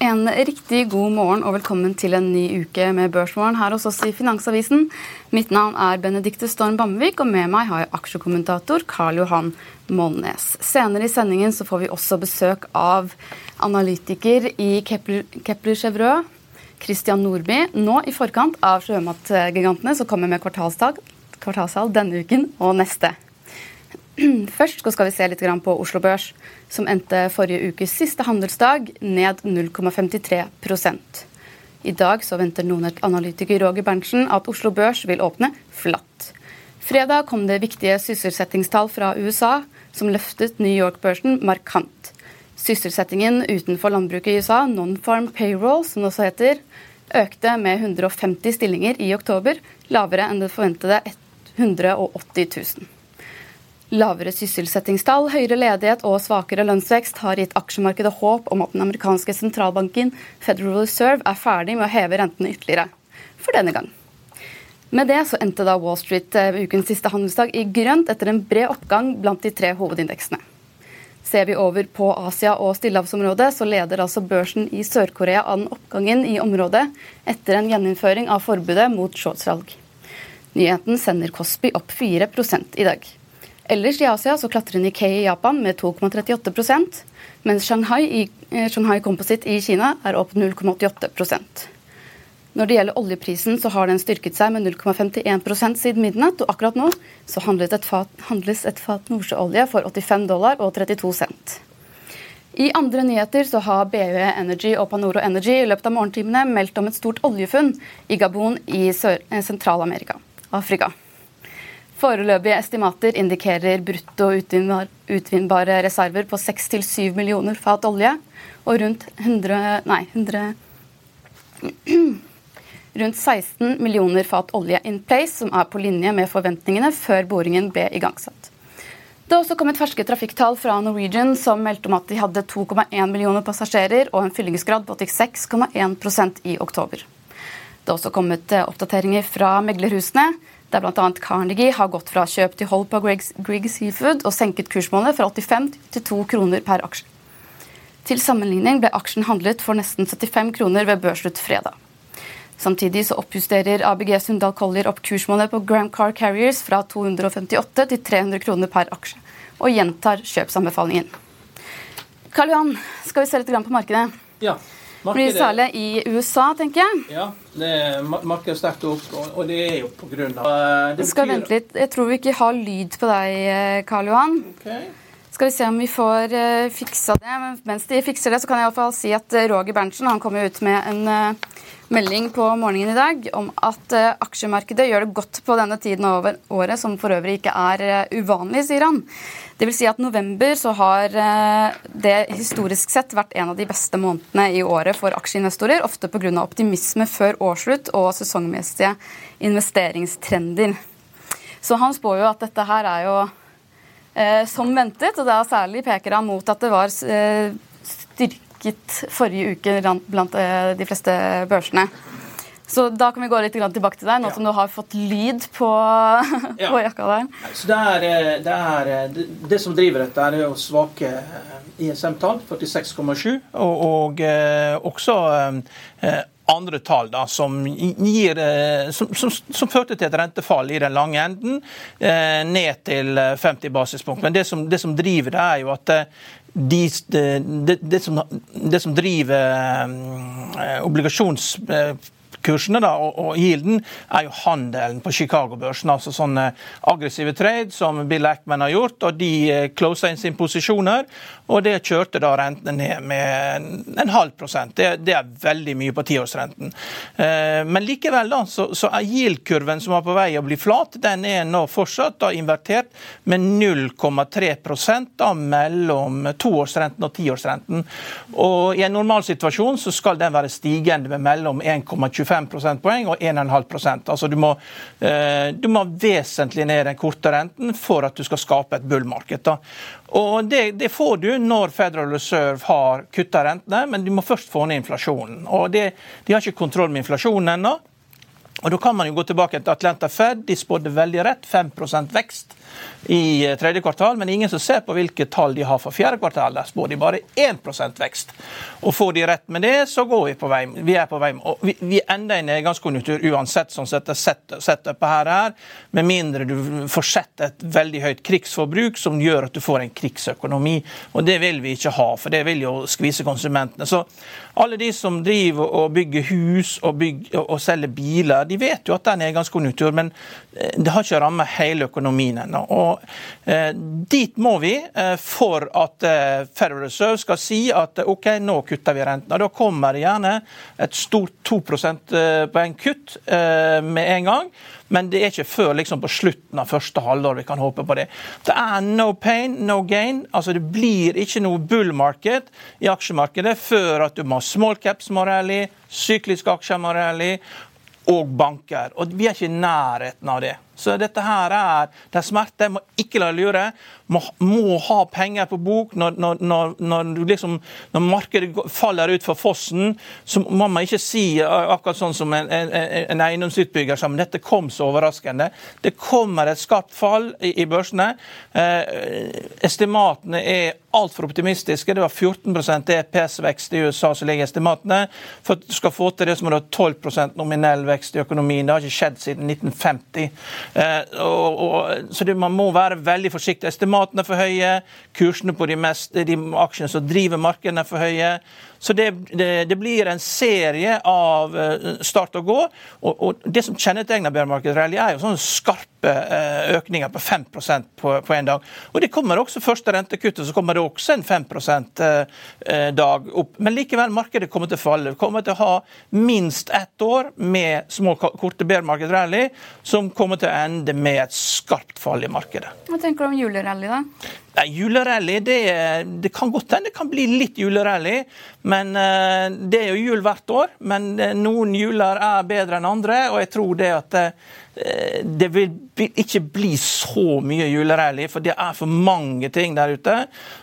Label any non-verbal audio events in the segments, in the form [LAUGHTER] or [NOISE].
En riktig god morgen og velkommen til en ny uke med Børsmorgen her hos oss i Finansavisen. Mitt navn er Benedikte Storm Bamvik, og med meg har jeg aksjekommentator Karl Johan Molnes. Senere i sendingen så får vi også besøk av analytiker i Kepler, Kepler Chevreux, Christian Nordby. Nå i forkant av Sjømatgigantene som kommer med kvartalstall denne uken og neste. [CLEARS THROAT] Først skal vi se litt på Oslo Børs, som endte forrige ukes siste handelsdag ned 0,53 I dag så venter Nordnett-analytiker Roger Berntsen at Oslo Børs vil åpne flatt. Fredag kom det viktige sysselsettingstall fra USA, som løftet New York-børsen markant. Sysselsettingen utenfor landbruket i USA, non-farm payroll, som det også heter, økte med 150 stillinger i oktober, lavere enn det forventede 180 000. Lavere sysselsettingstall, høyere ledighet og svakere lønnsvekst har gitt aksjemarkedet håp om at den amerikanske sentralbanken Federal Reserve er ferdig med å heve rentene ytterligere. For denne gang. Med det så endte da Wall Street eh, ukens siste handelsdag i grønt etter en bred oppgang blant de tre hovedindeksene. Ser vi over på Asia og stillehavsområdet, så leder altså børsen i Sør-Korea an oppgangen i området etter en gjeninnføring av forbudet mot shortsalg. Nyheten sender Cosby opp 4 i dag. Ellers i Asia så klatrer Nikkei i Japan med 2,38% mens Shanghai, i, eh, Shanghai Composite i Kina er opp 0,88% Når det gjelder oljeprisen, så har den styrket seg med 0,51% siden midnatt, og akkurat nå så et fat, handles et fat nordsjøolje for 85 dollar og 32 cent. I andre nyheter så har BUE Energy og Panoro Energy i løpet av morgentimene meldt om et stort oljefunn i Gabon i eh, Sentral-Amerika. Afrika. Foreløpige estimater indikerer brutto utvinnbare reserver på 6-7 millioner fat olje og rundt 100, nei, 100 [CLEARS THROAT] rundt 16 millioner fat olje in place, som er på linje med forventningene før boringen ble igangsatt. Det har også kommet ferske trafikktall fra Norwegian som meldte om at de hadde 2,1 millioner passasjerer og en fyllingsgrad på 86,1% i oktober. Det har også kommet eh, oppdateringer fra meglerhusene der bl.a. Carnegie har gått fra kjøp til hold på Grieg Seafood og senket kursmålet fra 85 til 2 kroner per aksje. Til sammenligning ble aksjen handlet for nesten 75 kroner ved børsslutt fredag. Samtidig så oppjusterer ABG Sundal Collier opp kursmålet på Gram Car Carriers fra 258 til 300 kroner per aksje, og gjentar kjøpsanbefalingen. Karl Johan, skal vi se litt på markedet? Ja. Blir særlig i USA, tenker jeg. Ja, det markedet er sterkt opp, og det er jo på grunn av det betyr... Skal vente litt. Jeg tror vi ikke har lyd på deg, eh, Karl Johan. Okay. Skal vi se om vi får uh, fiksa det. Men mens de fikser det, så kan jeg iallfall si at Roger Berntsen han kom ut med en uh, melding på morgenen i dag om at uh, aksjemarkedet gjør det godt på denne tiden av året, som for øvrig ikke er uvanlig, sier han. Det vil si at november så har eh, det historisk sett vært en av de beste månedene i året for aksjeinvestorer, ofte pga. optimisme før årsslutt og sesongmessige investeringstrender. Så han spår jo at dette her er jo eh, som ventet, og da særlig peker han mot at det var eh, styrket forrige uke blant eh, de fleste børsene. Så da kan vi gå litt tilbake til deg, nå ja. som du har fått lyd på, [LAUGHS] på jakka der. Så det, er, eh, det, er, det, det, som driver dette, er jo svake eh, ISM-tall, 46,7, og, og eh, også eh, andre tall da, som, gir, som, som, som, førte til et rentefall i den lange enden, eh, ned til 50 basispunkt. Men det som, det som driver det, er jo at de, det, det, som, det, som, driver eh, obligasjons kursene da, og, og yielden er jo handelen på Chicago-børsen. altså Sånne aggressive trade som Bill Ackman har gjort. og De eh, closa inn sine posisjoner, og det kjørte da rentene ned med en halv prosent. Det, det er veldig mye på tiårsrenten. Eh, men likevel da, så, så er yield-kurven som var på vei å bli flat, den er nå fortsatt da invertert med 0,3 da mellom toårsrenten og tiårsrenten. Og I en normalsituasjon så skal den være stigende med mellom 1,25 25 prosentpoeng og 1,5% Altså du må, eh, du må vesentlig ned den korte renten for at du skal skape et bullmarked. Og det, det, får du når Federal Reserve har kutta rentene, men du må først få ned inflasjonen. Og det, De har ikke kontroll med inflasjonen ennå. Og Da kan man jo gå tilbake til Atlanta Fed. De spådde veldig rett, 5% vekst i eh, tredje kvartal, men ingen som ser på hvilke tall de har for fjerde kvartal. Der spår de bare 1% vekst. Og Får de rett med det, så går vi på vei. Vi er på vei. Og vi, vi ender i nedgangskonjunktur uansett, sånn sett setupet her er, med mindre du får sett et veldig høyt krigsforbruk som gjør at du får en krigsøkonomi. Og Det vil vi ikke ha, for det vil jo skvise konsumentene. Så alle de som driver og bygger hus og, bygger, og selger biler, de vet jo at det er nedgangskonjunktur, men eh, det har ikke rammet hele økonomien ennå. Og eh, Dit må vi eh, for at Federal Reserve skal si at OK, nå kutter vi rentene. Da kommer det gjerne et stort 2 prosentpoeng kutt med en gang. Men det er ikke før liksom på slutten av første halvår vi kan håpe på det. Det er no pain, no gain. Altså Det blir ikke noe bull market i aksjemarkedet før at du må ha small caps må rally, sykliske og banker. Og vi er ikke i nærheten av det. Så dette her er det er smerte. Må ikke la deg lure. Må, må ha penger på bok. Når, når, når, når, liksom, når markedet faller ut for fossen, så må man ikke si akkurat sånn som en, en, en eiendomsutbygger som dette kom så overraskende. Det kommer et skarpt fall i, i børsene. Eh, estimatene er altfor optimistiske. Det var 14% EPS-vekst i USA som ligger i estimatene. For at du skal få til det, så må du ha 12% nominell vekst i økonomien. Det har ikke skjedd siden 1950. Eh, og, og, så det, Man må være veldig forsiktig. Estimatene er for høye, kursene på de, mest, de aksjene som driver markedene er for høye. Så det, det, det, blir en serie av eh, start og gå. Og, og Det som kjennetegner bear rally, er jo sånne skarpe eh, økninger på 5 på, på en dag. Og Det kommer også første rentekuttet, så kommer det også en 5 eh, dag opp. Men likevel, markedet kommer til å falle. Vi kommer til å ha minst ett år med små, korte bear rally, som kommer til å ende med et skarpt fall i markedet. Hva tenker du om julerally, da? Nei, Julerally det, det, kan godt hende det kan bli litt julerally. men uh, Det er jo jul hvert år, men uh, noen juler er bedre enn andre. og jeg tror det at Eh, det vil ikke bli så mye julerally, for det er for mange ting der ute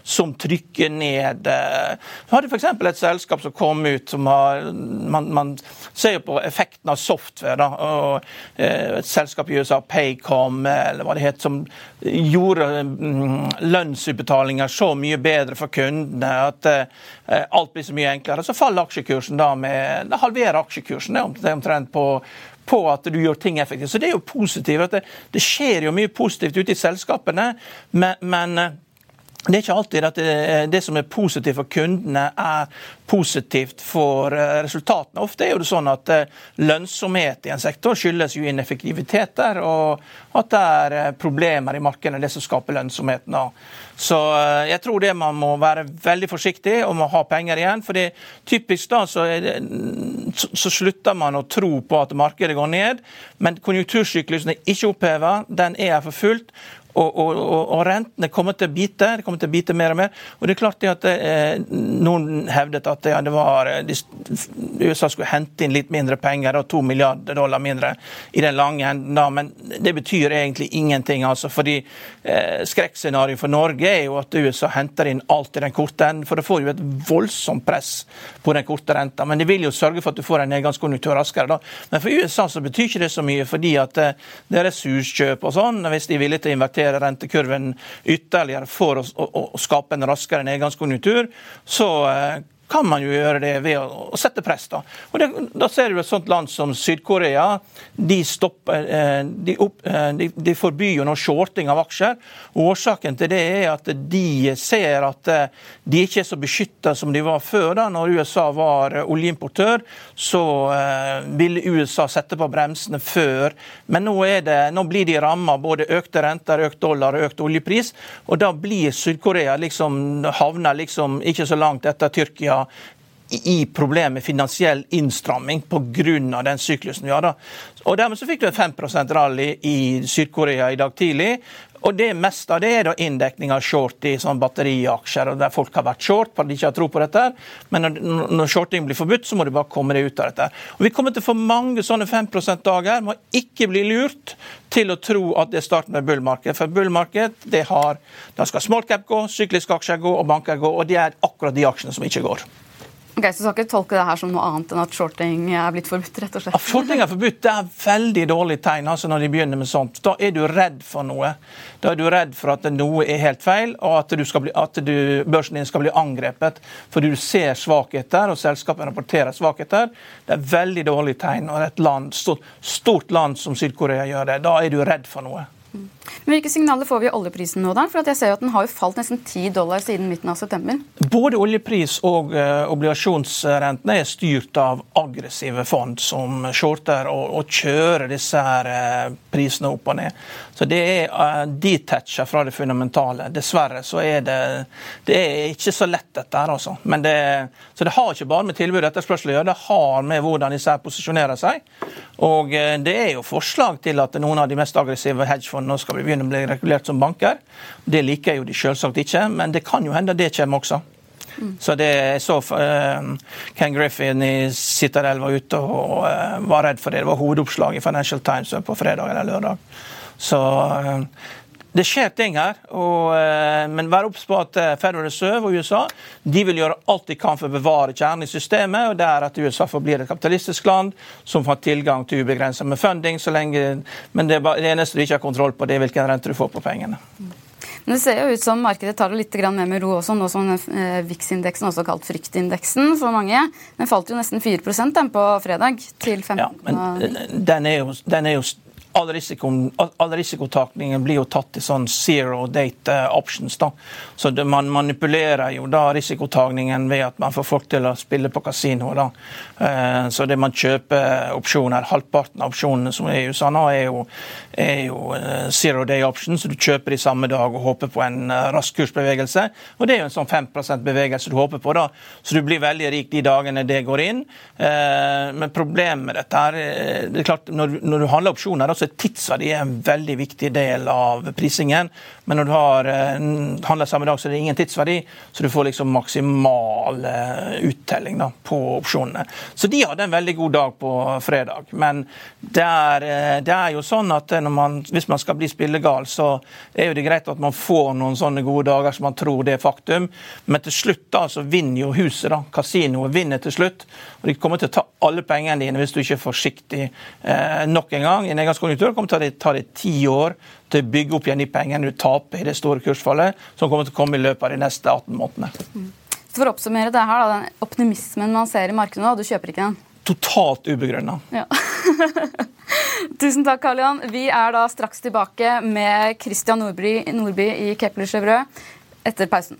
som trykker ned eh, Vi hadde f.eks. et selskap som kom ut som har Man, man ser jo på effekten av software. Da, og eh, Et selskap i USA, Paycom, eller hva det het, som gjorde mm, lønnsutbetalinger så mye bedre for kundene at alt blir så mye enklere. Så faller aksjekursen da med Det halverer aksjekursen det omtrent på på at du gjør ting effektivt. Så det er jo positivt. Det, det, skjer jo mye positivt ute i selskapene, men, men eh, det er ikke alltid at det, det, som er positivt for kundene, er positivt for eh, resultatene. Ofte er det sånn at eh, lønnsomhet i en sektor skyldes jo ineffektiviteter, og at det er problemer i markedet, det som skaper lønnsomheten. Så jeg tror det man må være veldig forsiktig og må ha penger igjen. for typisk da så, det, så, slutter man å tro på at markedet går ned, men konjunktursyklusen er ikke oppheva, den er for fullt. Og, og, og, rentene kommer til å bite det kommer til å bite mer og mer. Og det er klart at eh, Noen hevdet at ja, det var, eh, de, USA skulle hente inn litt mindre penger, og to milliarder dollar mindre i den lange enden. da, Men det betyr egentlig ingenting. altså, fordi eh, Skrekkscenarioet for Norge er jo at USA henter inn alt i den korte enden. For det får jo et voldsomt press på den korte renta. Men det vil jo sørge for at du får en nedgangskonjunktur raskere. da. Men for USA så betyr ikke det så mye, fordi at eh, det er ressurskjøp og sånn. Hvis de er villige til å invertere redusere rentekurven ytterligere for å, å, å skape en raskere nedgangskonjunktur, så eh, kan man jo gjøre det ved å, sette press. Da Og det, da ser du et sånt land som Syd-Korea. De, stopper, eh, de, opp, eh, de, de, forbyr jo nå shorting av aksjer. Årsaken til det er at de ser at de ikke er så beskytta som de var før. da Når USA var oljeimportør, så ville USA sette på bremsene før. Men nå, det, nå blir de ramma både økte renter, økt dollar og økt oljepris. Og da blir Syd-Korea liksom havner liksom ikke så langt etter Tyrkia ja, i problemet med finansiell innstramming pga. den syklusen vi har. da. Og Dermed så fikk du et 5 rally i Syd-Korea i dag tidlig. Og det meste av det er da inndekning av short i sånn batteriaksjer, og der folk har vært short fordi de ikke har tro på dette. Men når, når shorting blir forbudt, så må du bare komme deg ut av dette. Og Vi kommer til å få mange sånne 5 %-dager. Må ikke bli lurt til å tro at det starter med bullmarked. For bullmarked, det har, da skal small cap gå, sykliske aksjer gå og banker gå, og det er akkurat de aksjene som ikke går. Ok, Så skal ikke tolke det her som noe annet enn at shorting er blitt forbudt? rett og slett. At shorting er forbudt, det er veldig dårlig tegn altså når de begynner med sånt. Da er du redd for noe. Da er du redd for at noe er helt feil, og at, bli, at du, børsen din skal bli angrepet fordi du ser svakheter, og selskapene rapporterer svakheter. Det er veldig dårlig tegn når et land, stort, stort land som Syd-Korea gjør det. Da er du redd for noe. Men Hvilke signaler får vi i oljeprisen nå? da? For jeg ser jo at Den har jo falt nesten 10 dollar siden midten av september. Både oljepris og uh, obligasjonsrentene er styrt av aggressive fond som shorter og, kjører disse her, uh, prisene opp og ned. Så Det er uh, detacha fra det fundamentale. Dessverre så er det, det er ikke så lett, dette her. altså. Det, så det har ikke bare med tilbud og etterspørsel å gjøre, det har med hvordan disse her posisjonerer seg. Og det er jo forslag til at noen av de mest aggressive hedgefondene nå skal vi begynne å bli regulert som banker. Det liker jo de selvsagt ikke, men det kan jo hende det kommer også. Mm. Så det så uh, Ken Griffin i Citadel var ute og uh, var redd for det. Det var hovedoppslag i Financial Times på fredag eller lørdag. Så uh, det skjer ting her, og, eh, men vær obs på at eh, Federal Reserve og USA de vil gjøre alt de kan for å bevare kjernen i systemet. og Det er at USA forblir et kapitalistisk land som får tilgang til ubegrenset med funding. så lenge, Men det, det eneste du ikke har kontroll på, det er hvilken rente du får på pengene. Men Det ser jo ut som markedet tar det litt med med ro også, nå som eh, VIX-indeksen, også kalt fryktindeksen for mange. Den falt jo nesten 4 den på fredag, til 15 Ja, men den er jo, den er jo all, risiko, all risikotakningen blir jo tatt til sånn zero date options. da. Så det, Man manipulerer jo da risikotakningen ved at man får folk til å spille på kasino. da. Eh, så det man kjøper opsjoner, halvparten av opsjonene som er i USA nå, er jo, er jo eh, zero day options. Du kjøper de samme dag og håper på en eh, rask kursbevegelse. Og det er jo en sånn 5% bevegelse du håper på, da. Så du blir veldig rik de dagene det går inn. Men problemet med dette er, det er klart, når, når du handler opsjoner, så tidsverdi er en veldig viktig del av prisingen. Men når du har eh, handler samme dag, så er det ingen tidsverdi, så du får liksom maksimal eh, uttelling da, på opsjonene. Så de hadde en veldig god dag på fredag. Men det er, eh, det er jo sånn at man, hvis man skal bli spillegal, så er jo det greit at man får noen sånne gode dager som man tror det er faktum. Men til slutt da, så vinner jo huset. da, Kasinoet vinner til slutt. Og de kommer til å ta alle pengene dine hvis du ikke er forsiktig eh, nok en gang. i en nedgangskonjunktur kommer til å ta det ti år til å bygge opp igjen de pengene du taper i det store kursfallet, som kommer til å komme i løpet av de neste 18 månedene. Mm. Så For å oppsummere det her, da, den optimismen man ser i markedet nå, du kjøper ikke den? Totalt ubegrunna. Ja. [LAUGHS] Tusen takk, Karl Johan. Vi er da straks tilbake med Christian Nordby, Nordby i Kepler Chevreux etter pausen.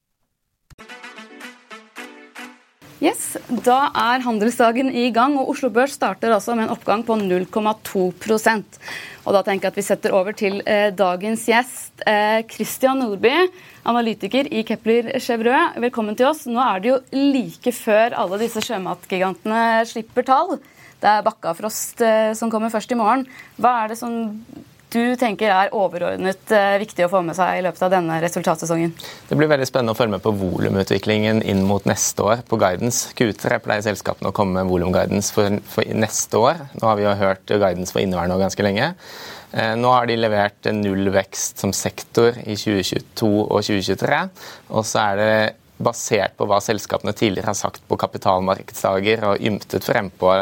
Yes, Da er handelsdagen i gang, og Oslo Børs starter altså med en oppgang på 0,2% Og Da tenker jeg at vi setter over til eh, dagens gjest, eh, Christian Nordby, analytiker i Kepler Chevreux. Velkommen til oss. Nå er det jo like før alle disse sjømatgigantene slipper tall. Det er Bakkafrost eh, som kommer først i morgen. Hva er det som du tenker er overordnet eh, viktig å få med seg i løpet av denne resultatsesongen? Det blir veldig spennende å følge med på volumutviklingen inn mot neste år på guidance. Q3 pleier selskapene å komme med volumguidance for, for neste år. Nå har vi jo hørt guidance for inneværende år ganske lenge. Eh, nå har de levert null vekst som sektor i 2022 og 2023. Og så er det basert på hva selskapene tidligere har sagt på kapitalmarkedsdager og ymtet frem på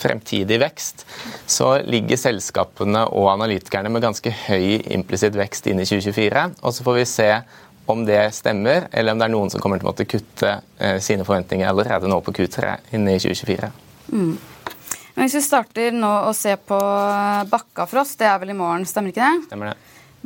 fremtidig vekst, så ligger selskapene og analytikerne med ganske høy implisitt vekst inn i 2024. Og så får vi se om det stemmer, eller om det er noen som kommer til å måtte kutte eh, sine forventninger allerede nå på Q3 inn i 2024. Mm. Men hvis vi starter nå å se på Bakkafrost, det er vel i morgen, stemmer ikke det? Stemmer det.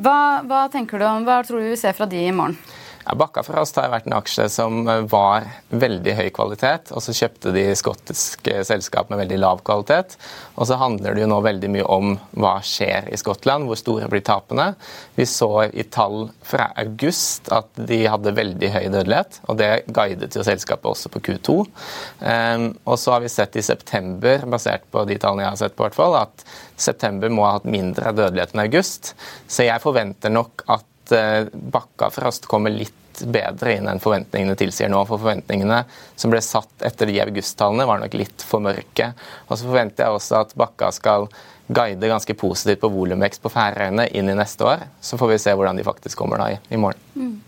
Hva, hva tenker du om, hva tror du vi ser fra de i morgen? Bakka Frost har vært en aksje som eh, var veldig høy kvalitet, og så kjøpte de skottiske selskap med veldig lav kvalitet. Og så handler det jo nå veldig mye om hva skjer i Skottland, hvor store blir tapene. Vi så i tall fra august at de hadde veldig høy dødelighet, og det guidet jo selskapet også på Q2. Um, ehm, og så har vi sett i september, basert på de tallene jeg har sett, på hvert fall, at september må ha hatt mindre dødelighet enn august. Så jeg forventer nok at Eh, Bakkafrost kommer litt bedre inn enn forventningene tilsier nå. For forventningene som ble satt etter de augusttallene, var nok litt for mørke. Og så forventer jeg også at Bakka skal guide ganske positivt på volumvekst på Færøyene inn i neste år. Så får vi se hvordan de faktisk kommer da i, i morgen. Mm.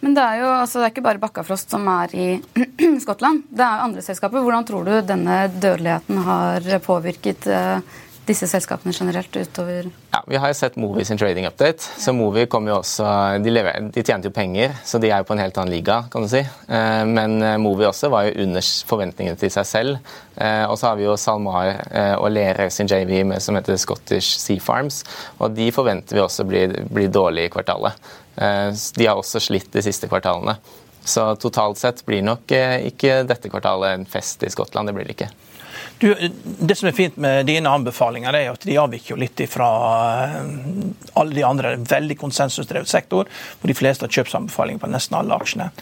Men det er jo altså, det er ikke bare Bakkafrost som er i [CLEARS THROAT] Skottland. Det er jo andre selskaper. Hvordan tror du denne dødeligheten har påvirket eh, disse selskapene generelt utover Ja, Vi har jo sett Movi sin trading update. så Movi kommer jo også, de, lever, de tjente jo penger, så de er jo på en helt annen liga, kan du si. Eh, men eh, Movi også var jo under forventningene til seg selv. Eh, og så har vi jo SalMar og Lerøy sin JV med, som heter Scottish Sea Farms. Og de forventer vi også blir, blir dårlige i kvartalet. De har også slitt de siste kvartalene. Så totalt sett blir nok ikke dette kvartalet en fest i Skottland. Det blir det ikke. Du, det som er fint med dine anbefalinger, er at de avviker litt fra eh, alle de andre. Veldig konsensusdrevet sektor, hvor de fleste har kjøpsanbefalinger på nesten alle aksjene.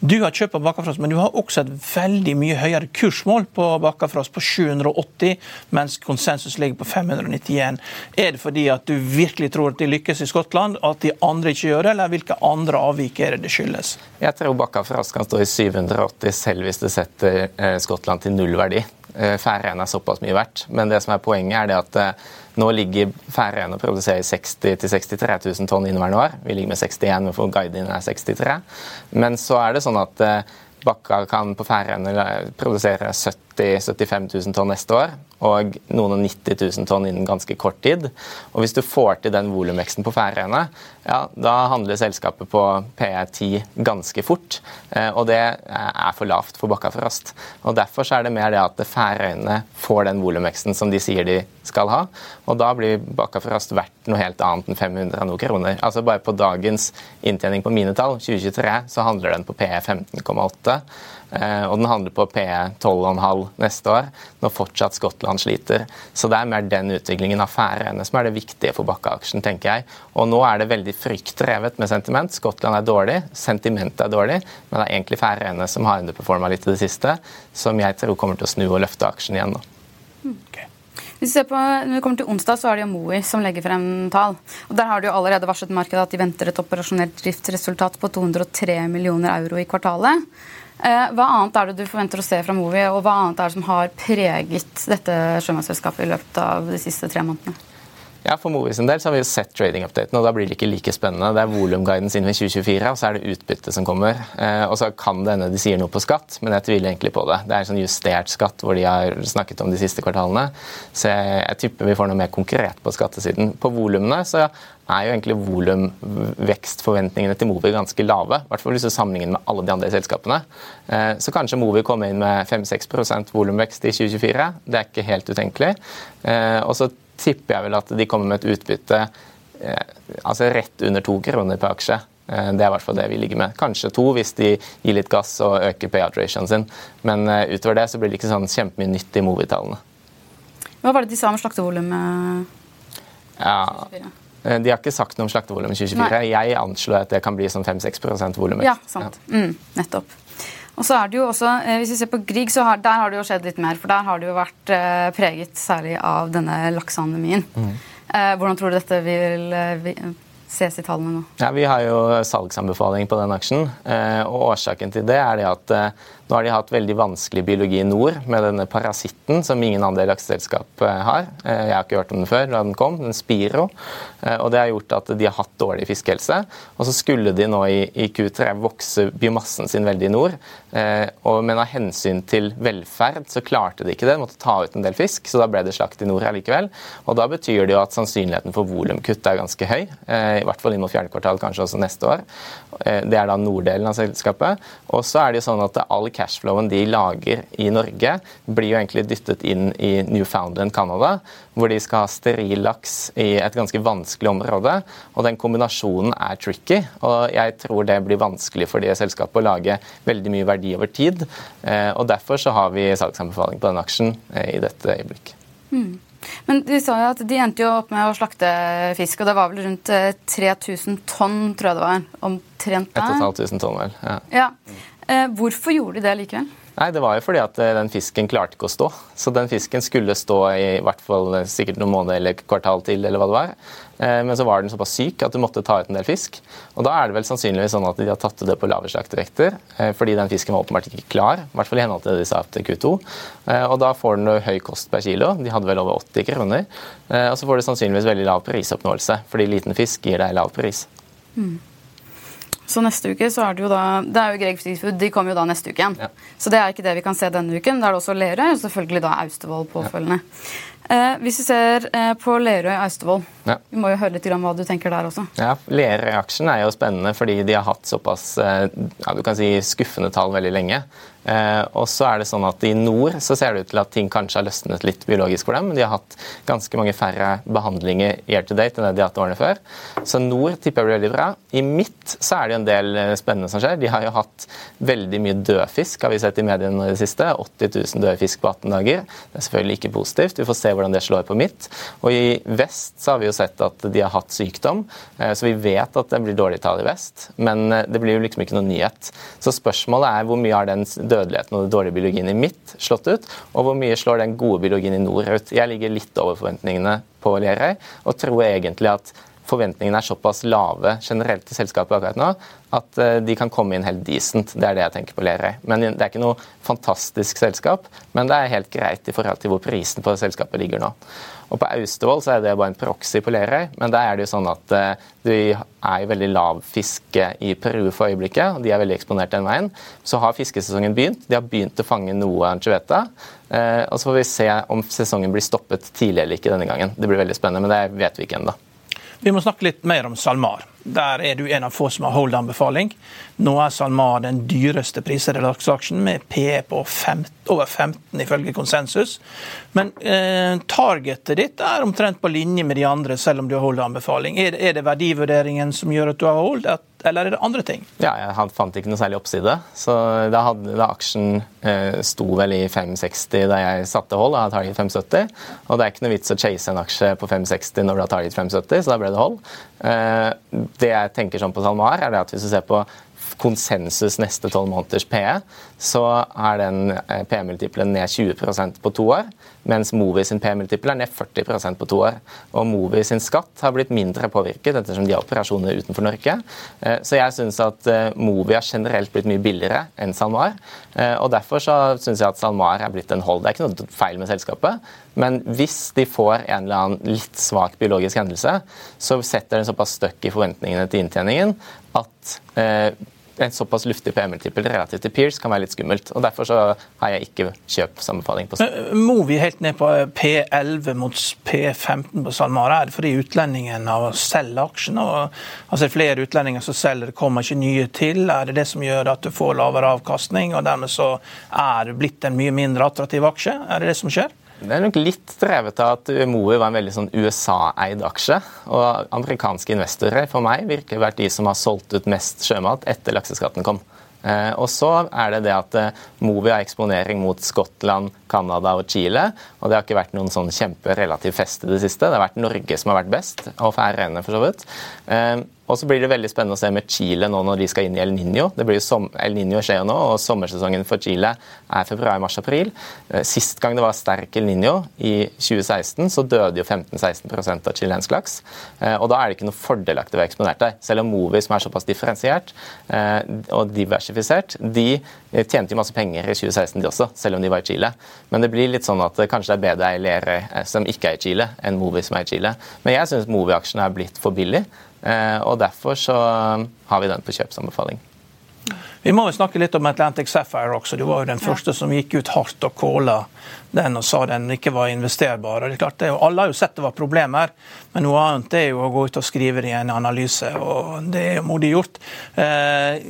Du har kjøpt på Bakkafrost, men du har også et veldig mye høyere kursmål på Bakkafrost, på 780, mens konsensus ligger på 591. Er det fordi at du virkelig tror at de lykkes i Skottland, at de andre ikke gjør det, eller hvilke andre avvik er det det skyldes? Jeg tror Bakkafrost kan stå i 780 selv hvis det setter eh, Skottland til null. Eh, Færøyene er såpass mye verdt. Men det som er poenget er at eh, nå ligger Færøyene og produserer 60 000-63 000 tonn inneværende år. Vi ligger med 61, for guiden er 63. Men så er det sånn at eh, Bakka kan på Færøyene produsere 70 000-75 000 tonn neste år og noen og 90 000 tonn innen ganske kort tid. Og Hvis du får til den volumveksten på Færøyene, ja, da handler selskapet på PE10 ganske fort. Eh, og det er for lavt for Bakkafrost. Og Derfor er det mer det at Færøyene får den volumveksten som de sier de skal ha. Og da blir Bakkafrost verdt noe helt annet enn 500 noe kroner. Altså Bare på dagens inntjening på mine tall, 2023, så handler den på PE 15,8. Eh, og den handler på PE 12,5 neste år, når fortsatt Skottland sliter. Så det er mer den utviklingen av Færøyene som er det viktige for Bakka-aksjen, tenker jeg. Og nå er det veldig fryktdrevet med sentiment. Skottland er dårlig, sentimentet er dårlig, men det er egentlig Færøyene som har underperforma litt i det siste, som jeg tror kommer til å snu og løfte aksjen igjen nå. Okay. Hvis vi ser på, når vi kommer til onsdag, så er det jo Mowi som legger frem tall. Og Der har de jo allerede varslet markedet at de venter et operasjonelt driftsresultat på 203 millioner euro i kvartalet. Eh, hva annet er det du forventer å se fra Movi, og hva annet er det som har preget dette sjømannsselskapet i løpet av de siste tre månedene? Ja, For Movi en del så har vi jo sett trading-updaten, og da blir det ikke like spennende. Det er volumguiden sin ved 2024, og så er det utbytte som kommer. Eh, og så kan det hende de sier noe på skatt, men jeg tviler egentlig på det. Det er en sånn justert skatt hvor de har snakket om de siste kvartalene. Så jeg, jeg tipper vi får noe mer konkret på skattesiden. På volumene så er jo egentlig volumvekstforventningene til Movi ganske lave. I hvert fall hvis du sammenligner med alle de andre selskapene. Eh, så kanskje Movi kommer inn med 5-6% volumvekst i 2024. Det er ikke helt utenkelig. Eh, og så tipper jeg vel at de kommer med et utbytte eh, altså rett under to kroner per aksje. Eh, det er i hvert fall det vi ligger med. Kanskje to hvis de gir litt gass og øker payout-ratioen sin. Men uh, utover det så blir det ikke sånn kjempemye nytt i Movi-tallene. Hva var det de sa om slaktevolumet? Ja, eh, de har ikke sagt noe om slaktevolum i 2024. Nei. Jeg anslår at det kan bli sånn 5-6 volumvekst. Ja, sant. Ja. Mm, nettopp. Og så er det jo også, eh, Hvis vi ser på Grieg, så har, der har det jo skjedd litt mer. For der har det jo vært eh, preget særlig av denne lakseanemien. Mm. Eh, hvordan tror du dette vil, vil ses i tallene nå? Ja, Vi har jo salgsanbefaling på den aksjen. og Årsaken til det er det at nå har de hatt veldig vanskelig biologi i nord med denne parasitten som ingen andre lakseselskap eh, har. Eh, jeg har ikke hørt om den før da den kom, den Spiro. Eh, og Det har gjort at de har hatt dårlig fiskehelse. Og så skulle de nå i, i Q3 vokse biomassen sin veldig i nord. Men av hensyn til velferd så klarte de ikke det. De måtte ta ut en del fisk, så da ble det slakt i nord allikevel. Og da betyr det jo at sannsynligheten for volumkutt er ganske høy. I hvert fall inn mot fjerde kvartal, kanskje også neste år. Det er da norddelen av selskapet. Og så er det jo sånn at all cashflowen de lager i Norge, blir jo egentlig dyttet inn i Newfoundland Canada, hvor de skal ha steril laks i et ganske vanskelig område. Og den kombinasjonen er tricky, og jeg tror det blir vanskelig for det selskapet å lage veldig mye verdi over tid. Eh, og derfor så har vi salgsanbefaling på den aksjen eh, i dette øyeblikket. Mm. Men De sa jo at de endte jo opp med å slakte fisk, og det var vel rundt 3000 eh, tonn, tror jeg det var? Omtrent der. 1500 tonn, vel. Ja. ja. Eh, hvorfor gjorde de det likevel? Nei, Det var jo fordi at eh, den fisken klarte ikke å stå. Så den fisken skulle stå i hvert fall eh, sikkert noen måneder eller kvartal til. eller hva det var. Men så var den såpass syk at du måtte ta ut en del fisk. Og Da er det vel sannsynligvis sånn at de har tatt ut det på lave slaktevekter, fordi den fisken var åpenbart ikke klar. I hvert fall i henhold til det de sa til Q2. Og da får den høy kost per kilo. De hadde vel over 80 kroner. Og så får du sannsynligvis veldig lav prisoppnåelse, fordi liten fisk gir deg lav pris. Mm. Så neste uke så er det jo da Det er jo Greg Seafood, de kommer jo da neste uke igjen. Ja. Så det er ikke det vi kan se denne uken. Da er det også Lerøy og selvfølgelig da Austevoll påfølgende. Ja. Eh, hvis vi ser eh, på Lerøy Austevoll, ja. vi må jo høre litt om hva du tenker der også. Ja, Lerøy-aksjen er jo spennende fordi de har hatt såpass eh, ja, du kan si skuffende tall veldig lenge. Eh, og så er det sånn at I nord så ser det ut til at ting kanskje har løsnet litt biologisk for dem. De har hatt ganske mange færre behandlinger year to date enn det de har hatt årene før. Så nord tipper jeg blir veldig bra. I midt så er det en del eh, spennende som skjer. De har jo hatt veldig mye dødfisk, har vi sett i mediene i det siste. 80 000 døde fisk på 18 dager. Det er selvfølgelig ikke positivt. Vi får se hvordan det slår på midt. Og i vest så har vi jo sett at de har hatt sykdom, eh, så vi vet at det blir dårlige tall i vest. Men det blir jo liksom ikke noen nyhet. Så spørsmålet er hvor mye har den dødeligheten og den dårlige biologien i midt slått ut, og hvor mye slår den gode biologien i nord ut. Jeg ligger litt over forventningene på Lerøy og tror egentlig at forventningene er såpass lave generelt til selskapet akkurat nå at eh, de kan komme inn helt decent. Det er det jeg tenker på Lerøy. Men Det er ikke noe fantastisk selskap, men det er helt greit i forhold til hvor prisen på selskapet ligger nå. Og På Austevoll så er det bare en proxy på Lerøy, men der er det jo sånn at uh, det er veldig lav fiske i Peru for øyeblikket, og de er veldig eksponert den veien. Så har fiskesesongen begynt. De har begynt å fange noe anchoveta. Uh, og så får vi se om sesongen blir stoppet tidlig eller ikke denne gangen. Det blir veldig spennende, men det vet vi ikke ennå. Vi må snakke litt mer om SalMar. Der er du en av få som har hold-anbefaling. Nå er SalMar den dyreste prisede lakseaksjen, med PE på 15, over 15 ifølge konsensus. Men eh, targetet ditt er omtrent på linje med de andre, selv om du har hold-anbefaling. Er, er, det verdivurderingen som gjør at du har hold, eller er det andre ting? Ja, Jeg fant ikke noe særlig oppside. Så da, hadde, da Aksjen eh, sto vel i 560 da jeg satte hold, og hadde target 570. Og det er ikke noe vits å chase en aksje på 560 når du har target 570, så da ble det hold. Eh, det jeg tenker sånn på SalMar, er at hvis du ser på konsensus neste tolv måneders PE, så er den eh, PE-multiplen ned 20% på to år. Mens Movi sin P-multiple er ned 40% på to år. Og Movi sin skatt har blitt mindre påvirket ettersom de har operasjoner utenfor Norge. Eh, så jeg syns at eh, Movi har generelt blitt mye billigere enn SalMar. Og derfor så syns jeg at SalMar er blitt en hold. Det er ikke noe feil med selskapet. Men hvis de får en eller annen litt svak biologisk hendelse, så setter den såpass støkk i forventningene til inntjeningen at en såpass luftig PM-multiple relativt til Peers kan være litt skummelt. og Derfor så har jeg ikke kjøpsanbefaling på Må Movi helt ned på P11 mot P15 på SalMar. Er det fordi utlendingene selger aksjene? altså flere utlendinger som selger, kommer ikke nye til? Er det det som gjør at du får lavere avkastning, og dermed så er det blitt en mye mindre attraktiv aksje? Er det det som skjer? Det er nok litt drevet av at Movi var en veldig sånn USA-eid aksje. Og amerikanske investorer for meg virker vært de som har solgt ut mest sjømat etter lakseskatten kom. Eh, og så er det det at eh, Movi har eksponering mot Skottland, Canada og Chile. Og det har ikke vært noen sånn kjemperelativ fest i det siste. Det har vært Norge som har vært best, og Færøyene for så vidt. Og så blir det veldig spennende å se med Chile nå når de skal inn i El Niño. Det blir jo El Niño skjer jo nå, og sommersesongen for Chile er februar, mars, april. Eh, sist gang det var sterk El Niño, i 2016, så døde jo 15-16% av chilensk laks. Eh, og da er det ikke noe fordelaktig å være eksponert der. Selv om Movi, som er såpass differensiert eh, og diversifisert, de tjente jo masse penger i 2016 de også, selv om de var i Chile. Men det blir litt sånn at kanskje det er bedre ei som ikke er i Chile, enn Movi som er i Chile. Men jeg syns Movi-aksjen er blitt for billig. Eh, og Derfor så har vi den på kjøpsanbefaling. Vi må jo snakke litt om Atlantic Sapphire også. Du var jo den første som gikk ut hardt og kåla den og sa den ikke var investerbar. Og det er klart, det, alle har jo sett det var problemer, men noe annet er jo å gå ut og skrive det i en analyse. og Det er jo modig gjort. Eh,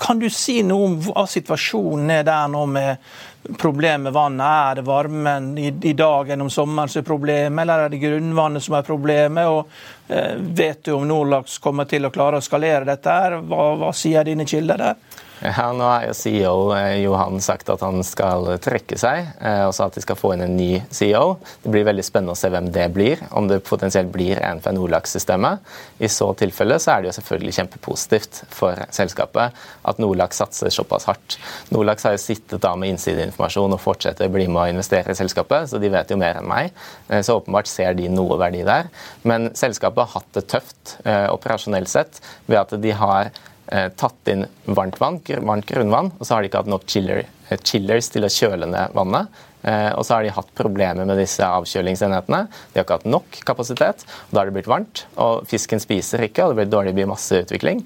kan du si noe om hva situasjonen er der nå med problemet med vannet? Er det varmen i, i dag gjennom sommeren som er problemet, eller er det grunnvannet som er problemet? Og eh, Vet du om Nordlaks kommer til å klare å skalere dette? her? Hva, hva sier dine kilder der? Ja, nå har jo CEO eh, Johan sagt at han skal trekke seg, eh, og at de skal få inn en ny CEO. Det blir veldig spennende å se hvem det blir, om det potensielt blir en fra Nordlaks-systemet. I så tilfelle så er det jo selvfølgelig kjempepositivt for selskapet at Nordlaks satser såpass hardt. Nordlaks har jo sittet da med innsideinformasjon og fortsetter å bli med å investere i selskapet, så de vet jo mer enn meg. Eh, så åpenbart ser de noe verdi der. Men selskapet har hatt det tøft operasjonelt sett ved at de har tatt inn varmt vann, varmt grunnvann, og så har de ikke hatt nok chiller, eh, chillers til å kjøle ned vannet. Eh, og så har de hatt problemer med disse avkjølingsenhetene. De har ikke hatt nok kapasitet. og Da har det blitt varmt, og fisken spiser ikke, og det blir dårlig biomasseutvikling.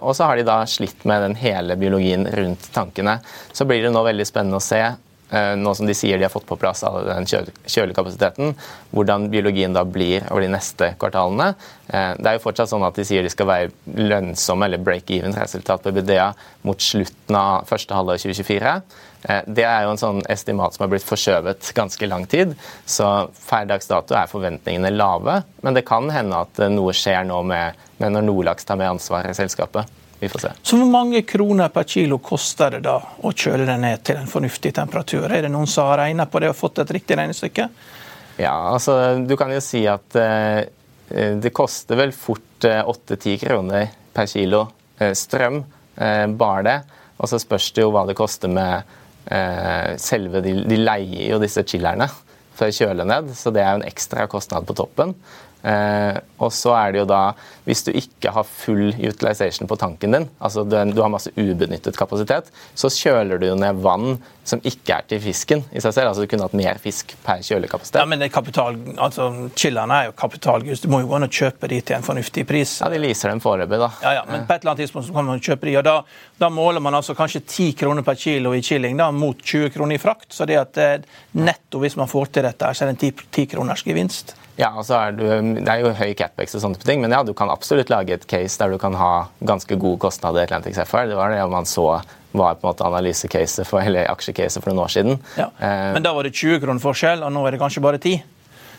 Og så har de da slitt med den hele biologien rundt tankene. Så blir det nå veldig spennende å se Eh, nå som de sier de har fått på plass all den kjølekapasiteten, hvordan biologien da blir over de neste kvartalene. Eh, det er jo fortsatt sånn at de sier de skal være lønnsomme eller break-even-resultat på BDA mot slutten av første halvår 2024. Eh, det er jo en sånn estimat som har blitt forskjøvet ganske lang tid. Så per dags dato er forventningene lave, men det kan hende at noe skjer nå med, med når Nordlaks tar med ansvaret i selskapet. Vi får se. Så hvor mange kroner per kilo koster det da å kjøle den ned til en fornuftig temperatur? Er det noen som har regna på det og fått et riktig regnestykke? Ja, altså du kan jo si at eh, det koster vel fort eh, 8-10 kroner per kilo eh, strøm, eh, bare det. Og så spørs det jo hva det koster med eh, selve de, de leier jo disse chillerne for å kjøle ned, så det er jo en ekstra kostnad på toppen. Eh, og så er det jo da, Hvis du ikke har full utilization på tanken din, altså du, du har masse ubenyttet kapasitet, så kjøler du jo ned vann som ikke er til fisken i seg selv. altså Du kunne hatt mer fisk per kjølekapasitet. Ja, Men det kapital, altså chillerne er jo kapitalgust, Du må jo gå inn og kjøpe de til en fornuftig pris. Ja, De leaser dem foreløpig, da. Ja, ja, men på et eller annet tidspunkt så kan man kjøpe de, og da, da måler man altså kanskje 10 kroner per kilo i chilling da, mot 20 kroner i frakt. Så det at eh, netto, hvis man får til dette, så er det en 10, 10 kroners gevinst. Ja, så er du, Det er jo høy capex og sånne ting, men ja, du kan absolutt lage et case der du kan ha ganske gode kostnader i Atlantic Sapphire. Det var det man så var på en måte analysecaset for, eller aksjecaset for noen år siden. Ja. Eh, men da var det 20 kroner forskjell, og nå er det kanskje bare 10?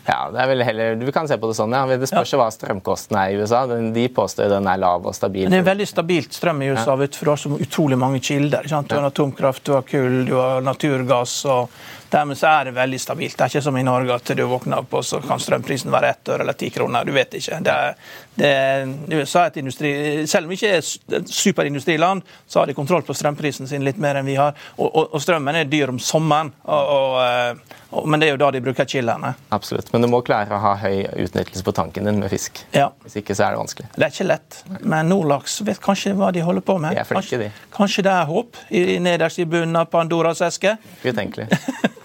Ja, det er vel heller, Du kan se på det sånn, ja. Det spørs ja. hva strømkosten er i USA. De påstår den er lav og stabil. Det er veldig stabilt strøm i USA, ja. for du har så utrolig mange kilder. Du har atomkraft, du har kull, du har naturgass. og Dermed så er det veldig stabilt. Det er ikke som i Norge at du våkner opp og så kan strømprisen være ett øre eller ti kroner. Du vet ikke. Det er, det er, USA er et industri... Selv om vi ikke er et superindustriland, så har de kontroll på strømprisen sin litt mer enn vi har. Og, og, og strømmen er dyr om sommeren, og, men det er jo da de bruker chillerne. Absolutt. Men du må klare å ha høy utnyttelse på tanken din med fisk. Ja. Hvis ikke så er det vanskelig. Det er ikke lett. Men Nordlaks vet kanskje hva de holder på med. De er flinke, de. Kanskje det er håp i, nederst i bunnen av Pandoras eske? Utenkelig. [LAUGHS]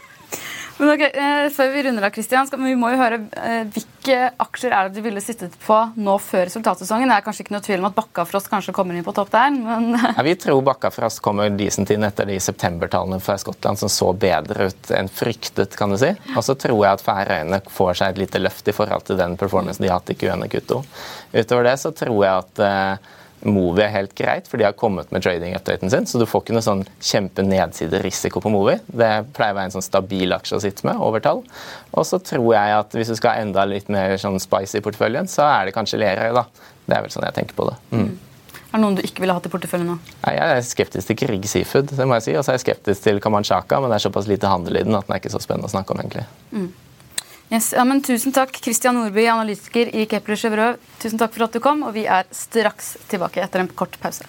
Men ok, eh, Før vi runder av, Christian, skal, vi må jo høre eh, hvilke aksjer er det du ville sittet på nå før resultatsesongen? Det er kanskje ikke noe tvil om at Bakkafrost kanskje kommer inn på topp der, men [LAUGHS] ja, Vi tror Bakkafrost kommer decent inn etter de septembertallene fra Skottland som så bedre ut enn fryktet, kan du si. Og så tror jeg at Færøyene får seg et lite løft i forhold til den performancen de har hatt i Q1 og Q2. Utover det så tror jeg at eh, Movi er helt greit, for de har kommet med trading-updaten sin. Så du får ikke noe sånn kjempenedsiderisiko på Movi. Det pleier å være en sånn stabil aksje å sitte med over tall. Og så tror jeg at hvis du skal ha enda litt mer sånn spicy i porteføljen, så er det kanskje Lerøy, da. Det er vel sånn jeg tenker på det. Mm. Er det noen du ikke ville hatt i porteføljen nå? Nei, Jeg er skeptisk til Grieg Seafood, det må jeg si. Og så er jeg skeptisk til Kamanchaka, men det er såpass lite handel i den at den er ikke så spennende å snakke om, egentlig. Mm. Yes, ja, men Tusen takk, Christian Nordby, analytiker i Kepler Chevreux. Tusen takk for at du kom, og vi er straks tilbake etter en kort pause.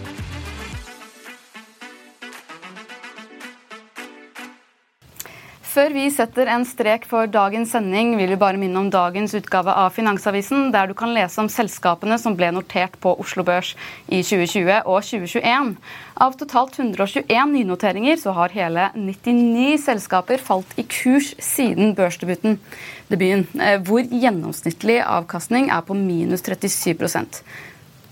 Før vi setter en strek for dagens sending, vil vi bare minne om dagens utgave av Finansavisen, der du kan lese om selskapene som ble notert på Oslo Børs i 2020 og 2021. Av totalt 121 nynoteringer så har hele 99 selskaper falt i kurs siden børsdebuten, debuten, eh, hvor gjennomsnittlig avkastning er på minus 37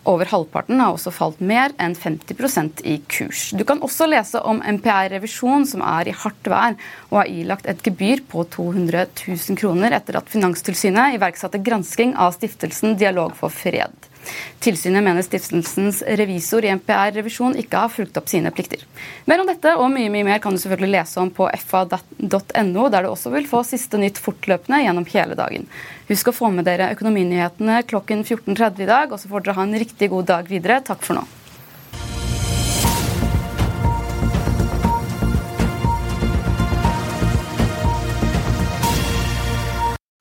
over halvparten har også falt mer enn 50% i kurs. Du kan også lese om MPR Revisjon, som er i hardt vær og har ilagt et gebyr på 200 000 kroner etter at Finanstilsynet iverksatte gransking av stiftelsen Dialog for fred. Tilsynet mener stiftelsens revisor i MPR Revisjon ikke har fulgt opp sine plikter. Mer om dette og mye mye mer kan du selvfølgelig lese om på fa.no, der du også vil få siste nytt fortløpende gjennom hele dagen. Husk å få med dere økonominyhetene klokken 14.30 i dag, og så får dere ha en riktig god dag videre. Takk for nå.